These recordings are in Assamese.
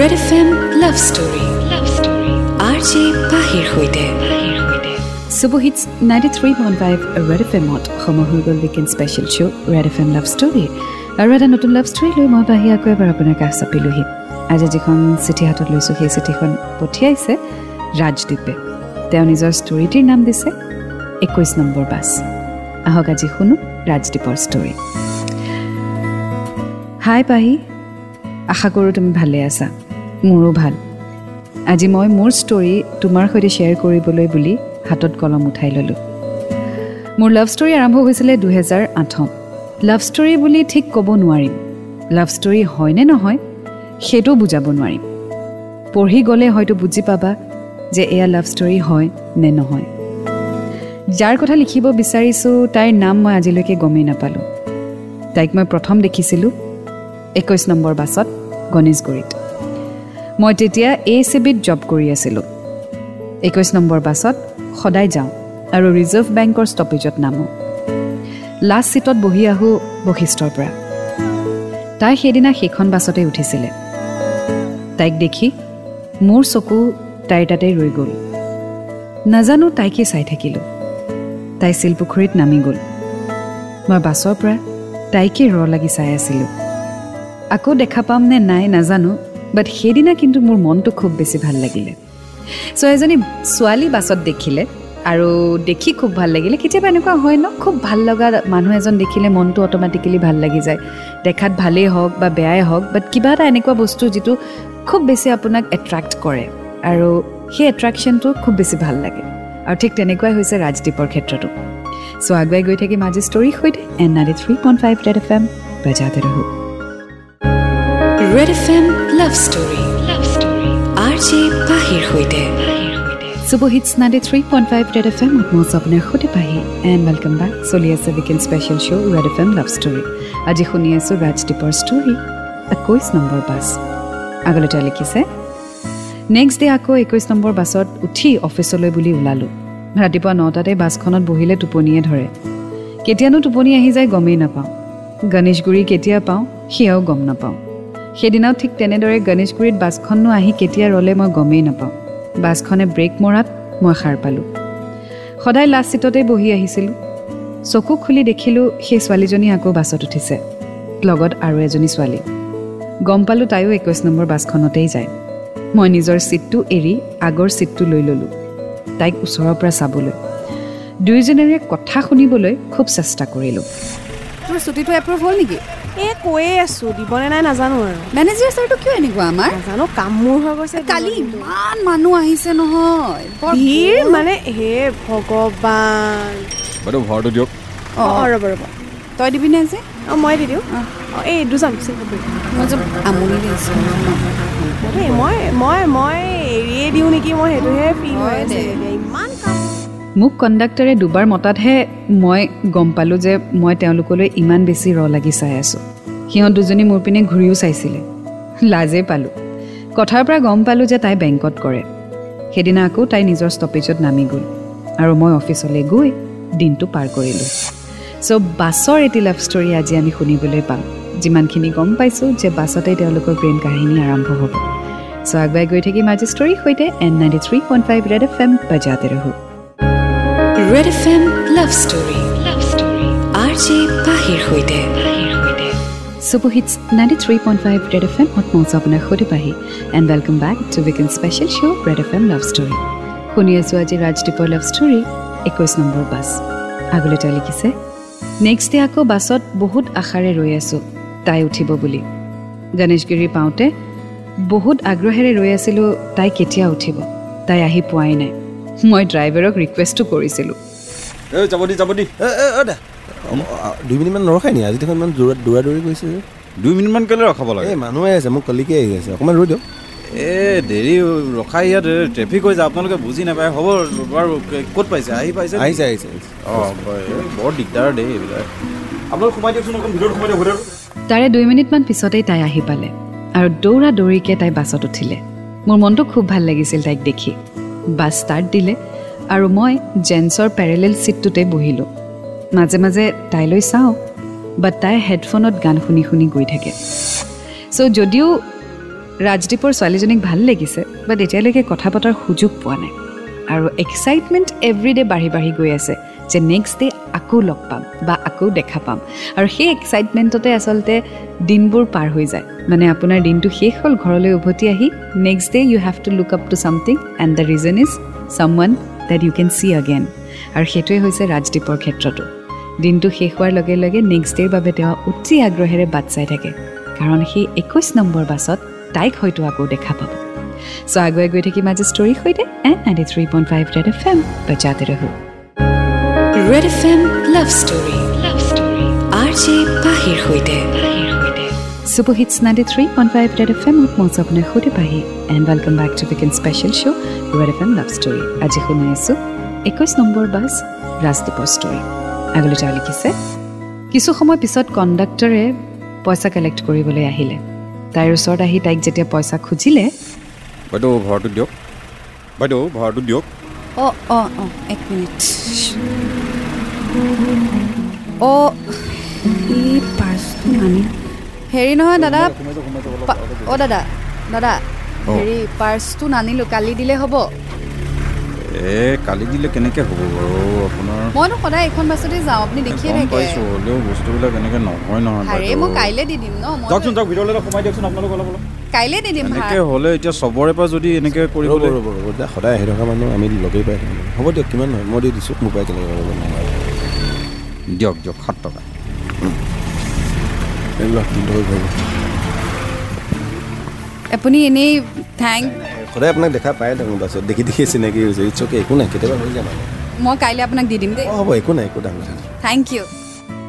Red F M love story love story R J পাহিৰ সৈতে ninety three point five Red F এমত সময় হৈ গ'ল weekend special show' Red F M love story আৰু এটা নতুন লাভ ষ্টৰী লৈ মই পাহি আকৌ এবাৰ আপোনাৰ কাষ চাপিলোহি। আজি যিখন চিঠি হাতত লৈছোঁ সেই চিঠিখন পঠিয়াইছে ৰাজদ্বীপে তেওঁ নিজৰ ষ্টৰিটিৰ নাম দিছে একৈছ নম্বৰ বাছ। আহক আজি শুনো ৰাজদ্বীপৰ ষ্টৰী হাই পাহি আশা কৰোঁ তুমি ভালে আছা। মোৰো ভাল। আজি মই মোৰ ষ্টৰী তোমাৰ সৈতে শ্বেয়াৰ কৰিবলৈ বুলি হাতত কলম উঠাই ল'লোঁ। মোৰ লাভ ষ্টৰী আৰম্ভ হৈছিলে দুহেজাৰ আঠত লাভ ষ্টৰী বুলি ঠিক ক'ব নোৱাৰিম। লাভ ষ্টৰী হয়নে নহয় সেইটো বুজাব নোৱাৰিম। পঢ়ি গ'লে হয়তো বুজি পাবা যে এয়া লাভ ষ্টৰী হয় নে নহয়। যাৰ কথা লিখিব বিচাৰিছোঁ তাইৰ নাম মই আজিলৈকে গমেই নাপালোঁ। তাইক মই প্ৰথম দেখিছিলোঁ একৈছ নম্বৰ বাছত গণেশগুৰিত মই তেতিয়া এ চি বিত জব কৰি আছিলোঁ। একৈছ নম্বৰ বাছত সদায় যাওঁ আৰু ৰিজাৰ্ভ বেংকৰ ষ্টপেজত নামো। লাষ্ট ছিটত বহি আহোঁ বশিষ্ঠৰ পৰা। তাই সেইদিনা সেইখন বাছতে উঠিছিলে। তাইক দেখি মোৰ চকু তাইৰ তাতে ৰৈ গ'ল। নাজানো তাইকে চাই থাকিলোঁ। তাই শিলপুখুৰীত নামি গ'ল। মই বাছৰ পৰা তাইকে ৰ লাগি চাই আছিলোঁ। আকৌ দেখা পাম নে নাই নাজানো। বাট সেইদিনা কিন্তু মোৰ মনটো খুব বেছি ভাল লাগিলে। চ' এজনী ছোৱালী বাছত দেখিলে আৰু দেখি খুব ভাল লাগিলে। কেতিয়াবা এনেকুৱা হয় ন খুব ভাল লগা মানুহ এজন দেখিলে মনটো অট'মেটিকেলি ভাল লাগি যায়। দেখাত ভালেই হওক বা বেয়াই হওক বাট কিবা এটা এনেকুৱা বস্তু যিটো খুব বেছি আপোনাক এট্ৰেক্ট কৰে আৰু সেই এট্ৰেকশ্যনটো খুব বেছি ভাল লাগে। আৰু ঠিক তেনেকুৱাই হৈছে ৰাজদ্বীপৰ ক্ষেত্ৰতো। চ' আগুৱাই গৈ থাকিম আজি ষ্টৰীৰ সৈতে। And ninety three point five Red F M বজাতে ৰহো। Red F M love story love story R J পাহিৰ সৈতে superhits ninety three point five Red F এমত মই আপোনাৰ সৈতে পাহি এণ্ড ৱেলকাম বেক চলি আছে weekend special show' Red F M love story আজি শুনি আছোঁ ৰাজদ্বীপৰ ষ্টৰী একৈছ নম্বৰ বাছ। আগলৈ তেওঁ লিখিছে নেক্সট ডে আকৌ একৈছ নম্বৰ বাছত উঠি অফিচলৈ বুলি ওলালোঁ। ৰাতিপুৱা নটাতে বাছখনত বহিলে টোপনিয়ে ধৰে। কেতিয়ানো টোপনি আহি যায় গমেই নাপাওঁ। গণেশগুৰি কেতিয়া পাওঁ সেয়াও গম নাপাওঁ। সেইদিনাও ঠিক তেনেদৰে গণেশগুৰিত বাছখনো আহি কেতিয়া ৰ'লে মই গমেই নাপাওঁ। বাছখনে ব্ৰেক মৰাত মই সাৰ পালোঁ। সদায় লাষ্ট ছিটতেই বহি আহিছিলোঁ। চকু খুলি দেখিলোঁ সেই ছোৱালীজনী আকৌ বাছত উঠিছে লগত আৰু এজনী ছোৱালী। গম পালোঁ তাইও একৈছ নম্বৰ বাছখনতেই যায়। মই নিজৰ ছিটটো এৰি আগৰ ছিটটো লৈ ল'লোঁ তাইক ওচৰৰ পৰা চাবলৈ। দুয়োজনেৰে কথা শুনিবলৈ খুব চেষ্টা কৰিলোঁ। তোৰ ছুটীটো এপ্ৰুভ হ'ল নেকি? এই কৈয়ে আছো দিবনে নাই নাজানো আৰু। মেনেজাৰ ছাৰটো কিয় এনেকুৱা আমাৰ? নাজানো কাম মোৰ হৈ গৈছে কালি ইমান মানুহ আহিছে নহয়। ভিৰ মানে হে ভগৱান। বাইদেউ ভাড়াটো দিয়ক। অঁ। অঁ ৰ'ব ৰ'ব। তই দিবিনে আজি? অঁ মই দি দিওঁ। অঁ। এই দুজন যে আমনি লাগিছে। মই মই মই এৰিয়ে দিওঁ নেকি? মই সেইটোহে ফিল হৈ হয় আছে। ইমান কাম মোক কণ্ডাক্টৰে দুবাৰ মতাতহে মই গম পালোঁ যে মই তেওঁলোকলৈ ইমান বেছি ৰ লাগি চাই আছোঁ। সিহঁত দুজনী মোৰ পিনে ঘূৰিও চাইছিলে। লাজেই পালোঁ। কথাৰ পৰা গম পালোঁ যে তাই বেংকত কৰে। সেইদিনা আকৌ তাই নিজৰ ষ্টপেজত নামি গ'ল আৰু মই অফিচলৈ গৈ দিনটো পাৰ কৰিলোঁ। চ' বাছৰ এটি লাভ ষ্টৰী আজি আমি শুনিবলৈ পাম। যিমানখিনি গম পাইছোঁ যে বাছতেই তেওঁলোকৰ প্ৰেম কাহিনী আৰম্ভ হ'ব। চ' আগুৱাই গৈ থাকিম আজি ষ্টৰীৰ সৈতে and ninety three point five Red F M বজাতে ৰহো। Red F M love story love story R J পাহিৰ সৈতে superhits ninety three point five Red F M হত মৌচ আপোনাৰ সৈতে Pahi and welcome back to weekend special show' Red F M love story শুনি আছোঁ আজি ৰাজদ্বীপৰ লাভ ষ্টৰী একৈছ নম্বৰ বাছ। আগলৈ তেওঁ লিখিছে নেক্সট ডে আকৌ বাছত বহুত আশাৰে ৰৈ আছোঁ তাই উঠিব বুলি। গণেশগুৰি পাওঁতে বহুত আগ্ৰহেৰে ৰৈ আছিলোঁ তাই কেতিয়া উঠিব? তাই আহি পোৱাই নাই। মই ড্ৰাইভাৰক ৰিকুৱেষ্টো কৰিছিলোঁ। যাব দি। যাব দি দুই মিনিটমান নৰখাই নি? আজি দেখোন ইমান দৌৰা দৌৰা যে। দুই মিনিটমান কেলৈ ৰখাব লাগে? এই মানুহ আহি আছে মোক কলিকে আহি আছে। অকণমান ৰৈ দিয়ক। এই দেৰি ৰখাই ইয়াত ট্ৰেফিক হৈ যায়। আপোনালোকে বুজি নাপায়। হ'ব বাৰু ক'ত পাইছে? আহি পাইছে আহিছে আহিছে আহিছে। অঁ বৰ দিগদাৰ দেই এইবিলাক। আপোনালোক সোমাই দিয়কচোন অকণ ভিতৰত সোমাই দিয়ক ভিতৰত তাৰে দুই মিনিটমান পিছতেই তাই আহি পালে। আৰু দৌৰা দৌৰিকৈ তাই বাছত উঠিলে। মোৰ মনটো খুব ভাল লাগিছিল তাইক দেখি। বাছ ষ্টাৰ্ট দিলে আৰু মই জেন্সৰ পেৰেলেল ছিটটোতে বহিলোঁ। মাজে মাজে তাইলৈ চাওঁ বাট তাই হেডফোনত গান শুনি শুনি গৈ থাকে। চ' যদিও ৰাজদ্বীপৰ ছোৱালীজনীক ভাল লাগিছে বাট এতিয়ালৈকে কথা পতাৰ সুযোগ পোৱা নাই। আৰু এক্সাইটমেণ্ট এভৰিডে বাঢ়ি বাঢ়ি গৈ আছে। যে নেক্সট ডে আকৌ লগ পাম বা আকৌ দেখা পাম। আৰু সেই এক্সাইটমেণ্টতে আচলতে দিনবোৰ পাৰ হৈ যায়। মানে আপোনাৰ দিনটো শেষ হ'ল ঘৰলৈ উভতি আহি next day you have to look up to something and the reason is someone that you can see again আৰু সেইটোৱে হৈছে ৰাজদ্বীপৰ ক্ষেত্ৰতো দিনটো শেষ হোৱাৰ লগে লগে নেক্সট ডেৰ বাবে তেওঁ অতি আগ্ৰহেৰে বাট চাই থাকে। কাৰণ সেই একৈছ নম্বৰ বাছত তাইক হয়তো আকৌ দেখা পাব। চ' আগুৱাই গৈ থাকিম আজি ষ্টৰীৰ সৈতে and ninety three point five Red F M বজাতে ৰহো। Red F M love story love story R J পাহিৰ সৈতে আজি শুনি আছোঁ নম্বৰ বাছ ষ্টৰী আগলৈ তেওঁ লিখিছে কিছু সময় পিছত কণ্ডাক্টৰে পইচা কালেক্ট কৰিবলৈ আহিলে তাইৰ ওচৰত আহি তাইক যেতিয়া পইচা খুজিলে বাইদেউ ভাড়াটো দিয়ক বাইদেউ ভাড়াটো দিয়ক অঁ অঁ অঁ এক মিনিট অঁ এই পাৰ্চটো নানি হেৰি নহয় দাদা অঁ দাদা দাদা। হেৰি পাৰ্চটো নানিলোঁ কালি দিলে হ'ব। এ কালি দিলে কেনেকৈ হ'ব বাৰু? আপোনাৰ মইতো সদায় এইখন বাছতে যাওঁ আপুনি দেখিয়ে থাকে। পাইছোঁ হ'লেও বস্তুবিলাক এনেকৈ নহয় নহয় আৰে মই কাইলৈ দি দিম ন মই যাওকচোন যাওক ভিতৰলৈ সোমাই দিয়কচোন আপোনালোক অলপ অলপ। কাইলৈ দি দিম এনেকৈ। হ'লে এতিয়া চবৰে পৰা যদি এনেকৈ ৰ'ব কৰিবলৈ ৰ'ব ৰ'ব সদায় আহি থকা মানুহ আমি লগেই পাই থাকোঁ হ'ব দিয়ক কিমান নহয় মই দি দিছোঁ মোৰ পৰাই কেনেকৈ দিয়ক দিয়ক সাত টকা। আপুনি এনেই থেংক সদায় আপোনাক দেখা পাই থাকোঁ বাছত দেখি দেখি চিনাকি হৈছে ইটছ অ'কে একো নাই কেতিয়াবা হৈ মানে মই কাইলৈ আপোনাক দি দিম দেই। হ'ব একো নাই একো ডাঙৰ থেংক ইউ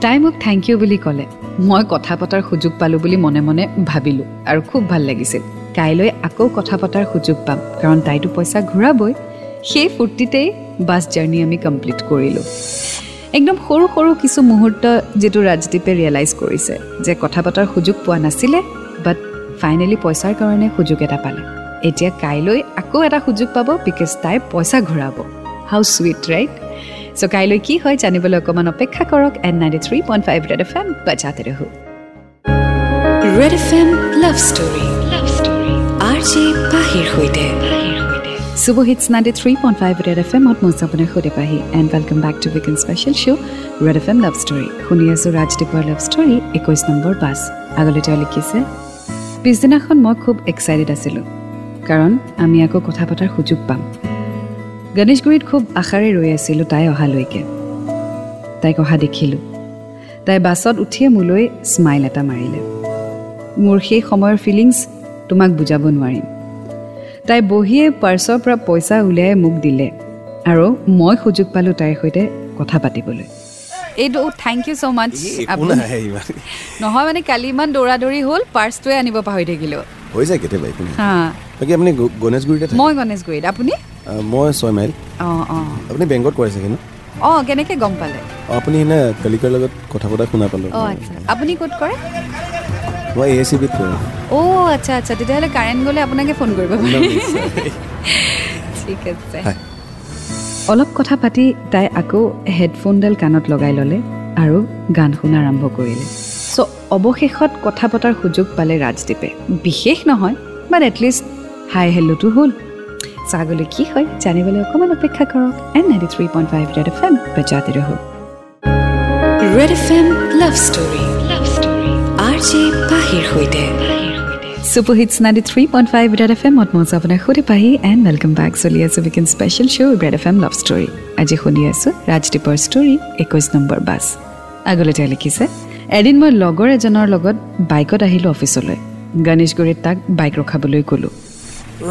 তাই মোক থেংক ইউ বুলি ক'লে মই কথা পতাৰ সুযোগ পালোঁ বুলি মনে মনে ভাবিলোঁ আৰু খুব ভাল লাগিছিল। কাইলৈ আকৌ কথা পতাৰ সুযোগ পাম কাৰণ তাইতো পইচা ঘূৰাবই। সেই ফূৰ্তিতেই বাছ জাৰ্ণি আমি কমপ্লিট কৰিলোঁ। একদম সৰু সৰু কিছু মুহূৰ্ত যিটো ৰাজদ্বীপে ৰিয়েলাইজ কৰিছে যে কথা পতাৰ সুযোগ পোৱা নাছিলে বাট ফাইনেলি পইচাৰ কাৰণে সুযোগ এটা পালে। এতিয়া কাইলৈ আকৌ এটা সুযোগ পাব বিকজ তাই পইচা ঘূৰাব। হাউ চুইট ৰাইট চ' কাইলৈ কি হয় জানিবলৈ অকণমান অপেক্ষা কৰক and ninety three point five Red F M বাজাতে ৰহো। Red F M love story love story R J পাহিৰ সৈতে। Superhits ninety three point five Red F এমত মই আপোনাৰ সৈতে Pahi and welcome back to weekend special show' Red F M love story শুনি আছোঁ ৰাজদ্বীপৰ লাভ ষ্টৰী একৈছ নম্বৰ বাছ আগলৈ তেওঁ লিখিছে পিছদিনাখন মই খুব এক্সাইটেড আছিলোঁ কাৰণ আমি আকৌ কথা পতাৰ সুযোগ পাম গণেশগুৰিত খুব আশাৰে ৰৈ আছিলোঁ তাই অহালৈকে তাইক অহা দেখিলোঁ তাই বাছত উঠিয়ে মোলৈ স্মাইল এটা মাৰিলে। মোৰ সেই সময়ৰ ফিলিংছ তোমাক বুজাব নোৱাৰিম। তাই বহিয়ে পাৰ্চৰ পৰা পইচা উলিয়াই মোক দিলে আৰু মই সুযোগ পালোঁ তাইৰ সৈতে কথা পাতিবলৈ। এইটো থেংক ইউ ছ' মাছ নহয় মানে কালি ইমান দৌৰা দৌৰি হ'ল পাৰ্চটোৱে আনিব পাহৰি থাকিলোঁ। হৈ যায় কেতিয়াবা একো নাই। হা। বাকী আপুনি গণেশগুৰিতে মই গণেশগুৰিত। আপুনি? মই ছয় মাইল। অঁ অঁ। আপুনি বেংকত কৰে চাগে ন? অঁ কেনেকৈ গম পালে? আপুনি সিদিনা কলিকাৰ লগত কথা পতা শুনা পালোঁ। অঁ আচ্ছা। আপুনি ক'ত কৰে? মই এ এ চি বিত কৰোঁ অ' আচ্ছা আচ্ছা তেতিয়াহ'লে কাৰেণ্ট গ'লে আপোনাকে ফোন কৰিব। ঠিক আছে। অলপ কথা পাতি তাই আকৌ হেডফোনডাল কাণত লগাই ল'লে আৰু গান শুনা আৰম্ভ কৰিলে। চ' অৱশেষত কথা পতাৰ সুযোগ পালে ৰাজদ্বীপে বিশেষ নহয় বাট এটলিষ্ট হাই হেল্ল'টো হ'ল চাগলৈ কি হয় জানিবলৈ অকণমান অপেক্ষা কৰক। And ninety three point five Red F M বজাতে ৰহো Red F M love story R J পাহিৰ সৈতে। Superhits ninety three point five Red F এমত মই আছোঁ আপোনাৰ সৈতে পাহি এণ্ড ৱেলকাম বেক চলি আছোঁ weekend special show' Red F M love story আজি শুনি আছোঁ ৰাজদ্বীপৰ ষ্টৰী একৈছ নম্বৰ বাছ। আগলৈ তেওঁ লিখিছে এদিন মই লগৰ এজনৰ লগত বাইকত আহিলোঁ অফিচলৈ। গণেশগুৰিত তাক বাইক ৰখাবলৈ ক'লোঁ।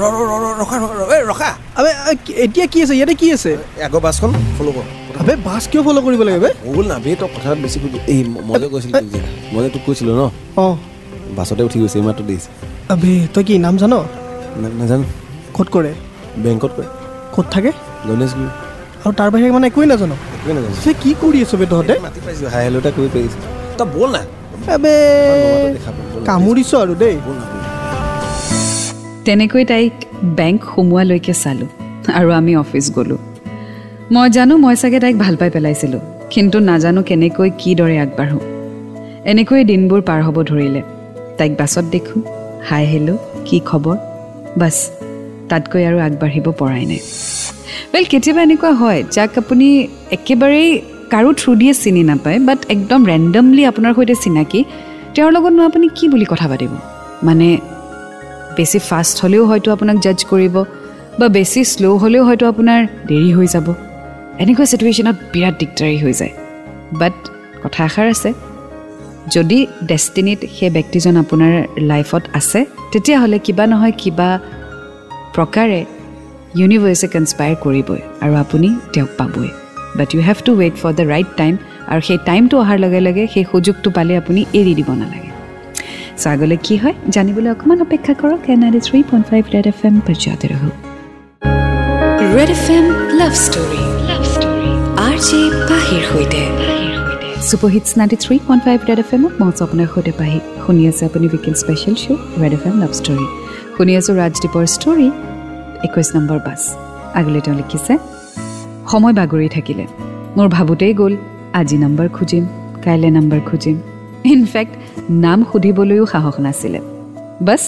ৰ ৰ ৰ ৰ ৰখা এতিয়া কি আছে? ইয়াতে কি আছে? এই আগৰ বাছখন ফ'ল' কৰ আবে বাছ কিয় ফ'ল' কৰিব লাগে বে? হ'ল না বে তই কথাত বেছি কৈ এই ম- মই যে কৈছিলোঁ তোক যে মই যে তোক কৈছিলোঁ ন? অঁ। বাছতে উঠি গৈছে মাত্ৰ দেখিছে আবে তই কি নাম জান? না- নাজানো। ক'ত কৰে? বেংকত কৰে। ক'ত থাকে? গণেশগুৰি। আৰু তাৰ বাহিৰে মানে একোৱেই নাজান? তই কি কৰি আছ বে তহঁতে? মাতি পাইছোঁ হাই হেল্ল' এটা কৰি পাৰিছোঁ তই ব'ল না। আবে। কামুৰিছ আৰু দেই। তেনেকৈ তাইক বেংক সোমোৱালৈকে চালোঁ আৰু আমি অফিচ গ'লোঁ। মই জানো মই চাগে তাইক ভাল পাই পেলাইছিলোঁ কিন্তু নাজানো কেনেকৈ কিদৰে আগবাঢ়োঁ। এনেকৈয়ে দিনবোৰ পাৰ হ'ব ধৰিলে। তাইক বাছত দেখোঁ হাই হেল্ল' কি খবৰ? বাছ তাতকৈ আৰু আগবাঢ়িব পৰাই নাই। ৱেল কেতিয়াবা এনেকুৱা হয় যাক আপুনি একেবাৰেই কাৰো থ্ৰু দিয়ে চিনি নাপায় বাট একদম ৰেণ্ডমলি আপোনাৰ সৈতে চিনাকি তেওঁৰ লগতনো আপুনি কি বুলি কথা পাতিব? মানে বেছি ফাষ্ট হ'লেও হয়তো আপোনাক জাজ কৰিব বা বেছি শ্ল' হ'লেও হয়তো আপোনাৰ দেৰি হৈ যাব। এনেকুৱা চিটুৱেশ্যনত বিৰাট দিগদাৰী হৈ যায়। বাট কথা এষাৰ আছে যদি ডেষ্টিনিত সেই ব্যক্তিজন আপোনাৰ লাইফত আছে তেতিয়াহ'লে কিবা নহয় কিবা প্ৰকাৰে ইউনিভাৰ্ছে কনস্পায়াৰ কৰিবই আৰু আপুনি তেওঁক পাবই। But you have to wait for the right time আৰু সেই টাইমটো অহাৰ লগে লগে সেই সুযোগটো পালে আপুনি এৰি দিব নালাগে। চ' আগলৈ কি হয় জানিবলৈ অকণমান অপেক্ষা কৰক এন আই three point five Red F M পৰ্যায়তে ৰহো Red F M love story love story R J পাহিৰ সৈতে superhits ninety three point five Red F এমত আছোঁ আপোনাৰ সৈতে পাহি। শুনি আছে আপুনি weekend special show' Red F M love story শুনি আছোঁ ৰাজদ্বীপৰ ষ্টৰী একৈছ নম্বৰ বাছ। আগলৈ তেওঁ লিখিছে সময় বাগৰি থাকিলে। মোৰ ভাবোঁতেই গ'ল আজি নাম্বাৰ খুজিম কাইলৈ নাম্বাৰ খুজিম। ইনফেক্ট নাম সুধিবলৈও সাহস নাছিলে। বাছ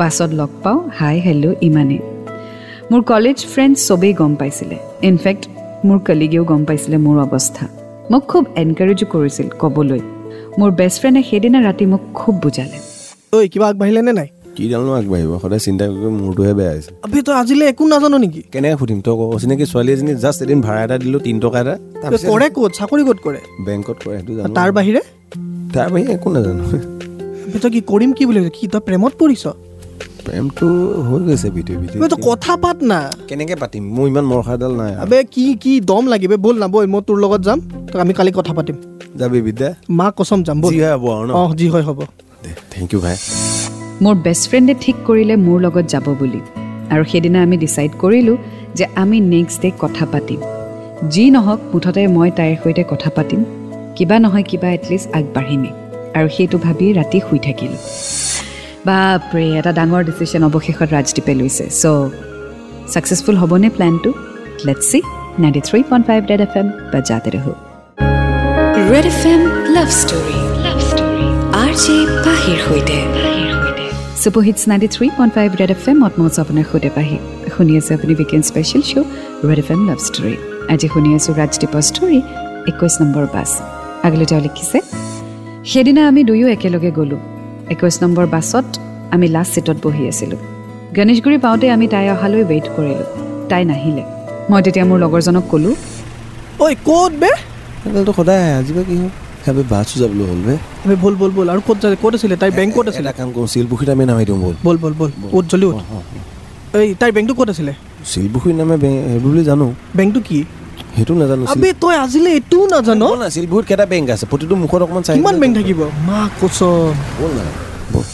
বাছত লগ পাওঁ হাই হেল্ল' ইমানেই। মোৰ কলেজ ফ্ৰেণ্ড চবেই গম পাইছিলে। ইনফেক্ট মোৰ কলিগেও গম পাইছিলে মোৰ অৱস্থা। মোক খুব এনকাৰেজো কৰিছিল ক'বলৈ। মোৰ বেষ্ট ফ্ৰেণ্ডে সেইদিনা ৰাতি মোক খুব বুজালে। ঐ কিবা আগবাঢ়িলে নে নাই? কিডালনো আগবাঢ়িব? সদায় চিন্তা কৰি মূৰটোহে বেয়া হৈছে। আবে তই আজিলৈ একো নাজানো নেকি? কেনেকৈ সুধিম? তই ক অচিনাকি ছোৱালী এজনী জাষ্ট এদিন ভাড়া এটা দিলোঁ তিনি টকা এটা। কৰে ক'ত? চাকৰি ক'ত কৰে? বেংকত কৰে সেইটো জানো। তাৰ বাহিৰে? তাৰ বাহিৰে একো নাজানো। তই কি কৰিম কি বুলি? কি তই প্ৰেমত পৰিছ? প্ৰেমটো হৈ গৈছে তই কথা পাত না। কেনেকৈ পাতিম? মোৰ ইমান মৰসাডাল নাই। আবে কি কি দম লাগিব ব'ল না ব'ল মই তোৰ লগত যাম তই আমি কালি কথা পাতিম। যাবি বিদ্যা? মা কচম যাম ব'ল। যি হয় হ'ব আৰু ন? অঁ যি হয় হ'ব। থেংক ইউ ভাই। মোৰ বেষ্ট ফ্ৰেণ্ডে ঠিক কৰিলে মোৰ লগত যাব বুলি। আৰু সেইদিনা আমি ডিচাইড কৰিলোঁ যে আমি নেক্সট ডে কথা পাতিম। যি নহওক মুঠতে মই তাইৰ সৈতে কথা পাতিম। কিবা নহয় কিবা এটলিষ্ট আগবাঢ়িমেই। আৰু সেইটো ভাবি ৰাতি শুই থাকিলোঁ। বাপৰে এটা ডাঙৰ ডিচিশ্যন অৱশেষত ৰাজদ্বীপে লৈছে। চ' ছাকচেছফুল হ'বনে প্লেনটো let see ninety three point five Red F M বাজাতে ৰহো। Red F M love story love story R J পাহিৰ সৈতে। Superhits ninety three point five Red F আপোনাৰ সৈতে পাহি। শুনি আছে আপুনি weekend special show' Red F M love story আজি শুনি আছোঁ ৰাজদ্বীপৰ ষ্টৰী একৈছ নম্বৰ বাছ। আগলৈ তেওঁ লিখিছে সেইদিনা আমি দুয়ো একেলগে গ'লোঁ। একৈছ নম্বৰ বাছত আমি লাষ্ট ছিটত বহি আছিলোঁ। গণেশগুৰি পাওঁতে আমি তাই অহালৈ ৱেইট কৰিলোঁ। তাই নাহিলে। মই তেতিয়া মোৰ লগৰজনক ক'লোঁ ঐ ক'ত বে? সেইডালটো সদায় আজি বা কি হ'ল? বাছো যাবলৈ হ'ল বে। আবে ব'ল ব'ল ব'ল। আৰু ক'ত ক'ত আছিলে? বেংক ক'ত আছিলে? কাম কৰোঁ শিলপুখুৰীত আমি নামি দিওঁ ব'ল। ব'ল ব'ল ব'ল। উঠ জল্দি উঠ। এই তাইৰ বেংকটো ক'ত আছিলে? শিলপুখুৰীত নামে বুলি জানো। বেংকটো কি? সেইটো নাজানো আবে তই আজিলৈ এইটোও নাজান। না শিলপুখুৰীত কেইটা বেংক আছে প্ৰতিটো মুখত অকণমান চাই কিমান বেংক থাকিব? মা কচম। ব'ল না। ব'ল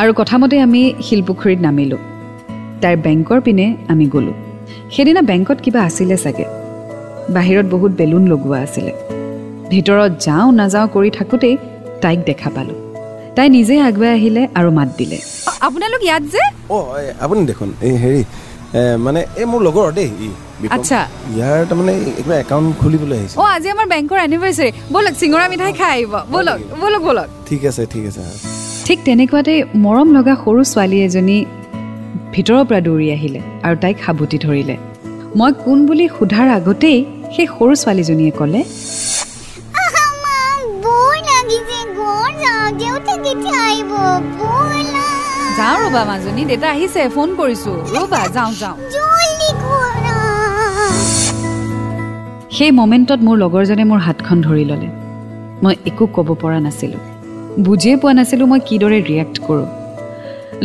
আৰু কথামতে আমি শিলপুখুৰীত নামিলোঁ। তাইৰ বেংকৰ পিনে আমি গ'লোঁ। সেইদিনা বেংকত কিবা আছিলে চাগে। বাহিৰত বহুত বেলুন লগোৱা আছিলে। ভিতৰত যাওঁ নাযাওঁ কৰি থাকোঁতেই তাইক দেখা পালোঁ। তাই নিজে আগুৱাই আহিলে আৰু মাত দিলে। আপোনালোক ইয়াত যে? অঁ আপুনি দেখোন এই হেৰি মানে এই মোৰ লগৰ দেই। আচ্ছা। ইয়াৰ তাৰমানে কিবা একাউণ্ট খুলিবলৈ আহিছে। অ আজি আমাৰ বেংকৰ এনিভাৰ্চাৰী ব'লক চিঙৰা মিঠাই খাই আহিব। ব'লক ব'লক ব'লক। ঠিক আছে ঠিক আছে ঠিক তেনেকুৱাতে মৰম লগা সৰু ছোৱালী এজনী ভিতৰৰ পৰা দৌৰি আহিলে আৰু তাইক সাবটি ধৰিলে। মই কোন বুলি সোধাৰ আগতেই সেই সৰু ছোৱালীজনীয়ে ক'লে বৰ লাগিছে ঘৰ যাওঁ দেউতা কেতিয়া আহিব? ব'লা যাওঁ ৰ'বা মাজনী দেউতা আহিছে ফোন কৰিছো। ৰ'বা যাওঁ যাওঁ। সেই মমেণ্টত মোৰ লগৰজনে মোৰ হাতখন ধৰি ল'লে। মই একো ক'ব পৰা নাছিলোঁ। বুজিয়ে পোৱা নাছিলোঁ মই কিদৰে ৰিয়েক্ট কৰোঁ।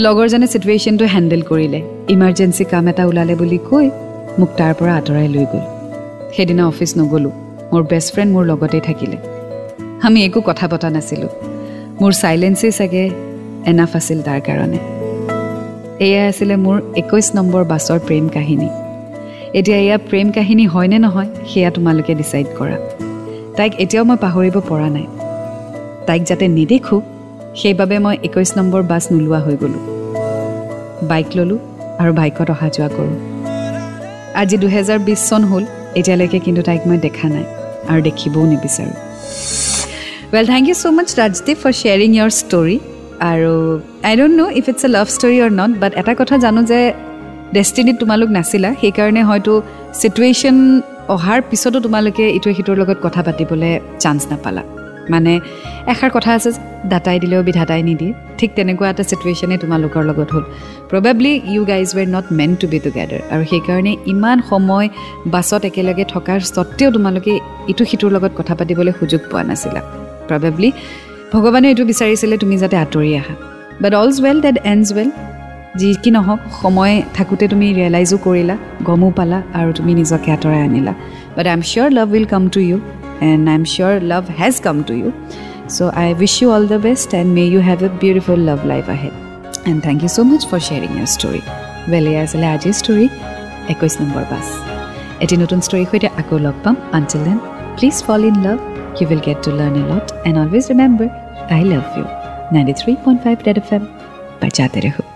লগৰজনে চিটুৱেশ্যনটো হেণ্ডেল কৰিলে। ইমাৰ্জেঞ্চি কাম এটা ওলালে বুলি কৈ মোক তাৰ পৰা আঁতৰাই লৈ গ'ল। সেইদিনা অফিচ নগ'লোঁ। মোৰ বেষ্ট ফ্ৰেণ্ড মোৰ লগতেই থাকিলে। আমি একো কথা পতা নাছিলোঁ। মোৰ চাইলেঞ্চেই চাগে এনাফ আছিল তাৰ কাৰণে। এয়াই আছিলে মোৰ একৈছ নম্বৰ বাছৰ প্ৰেম কাহিনী। এতিয়া এয়া প্ৰেম কাহিনী হয়নে নহয় সেয়া তোমালোকে ডিচাইড কৰা। তাইক এতিয়াও মই পাহৰিব পৰা নাই। তাইক যাতে নেদেখোঁ সেইবাবে মই একৈছ নম্বৰ বাছ নোলোৱা হৈ গ'লোঁ। বাইক ল'লোঁ আৰু বাইকত অহা যোৱা কৰোঁ। আজি দুহেজাৰ বিছ চন হ'ল এতিয়ালৈকে কিন্তু তাইক মই দেখা নাই আৰু দেখিবও নিবিচাৰোঁ। Well thank you so' much Rajdeep for sharing your story আৰু I don't know' if it's a love story or not but এটা কথা জানো যে ডেষ্টিনিত তোমালোক নাছিলা সেইকাৰণে হয়তো চিটুৱেশ্যন অহাৰ পিছতো তোমালোকে ইটোৱে সিটোৰ লগত কথা পাতিবলৈ চান্স নাপালা। মানে এষাৰ কথা আছে দাতাই দিলেও বিধাতাই নিদিয়ে। ঠিক তেনেকুৱা এটা চিটুৱেশ্যনেই তোমালোকৰ লগত হ'ল। Probably you guys were not meant to be together আৰু সেইকাৰণে ইমান সময় বাছত একেলগে থকাৰ স্বত্তেও তোমালোকে ইটো সিটোৰ লগত কথা পাতিবলৈ সুযোগ পোৱা নাছিলা। প্ৰবেবলি ভগৱানে এইটো বিচাৰিছিলে তুমি যাতে আঁতৰি আহা। But all's well that ends well যি কি নহওক সময় থাকোঁতে তুমি ৰিয়েলাইজো কৰিলা গমো পালা আৰু তুমি নিজকে আঁতৰাই আনিলা। But I am sure love will come to you and I am sure love has come to you so' I wish you all the best and may you have a beautiful love life ahead and thank you so' much for sharing your story well এয়া আছিলে আজিৰ ষ্টৰী একৈছ নম্বৰ বাছ। এটি নতুন ষ্টৰীৰ সৈতে আকৌ লগ পাম। Until then please fall in love You will get to learn a lot and always remember, I love you. 93.5 Red FM, बचाते रहो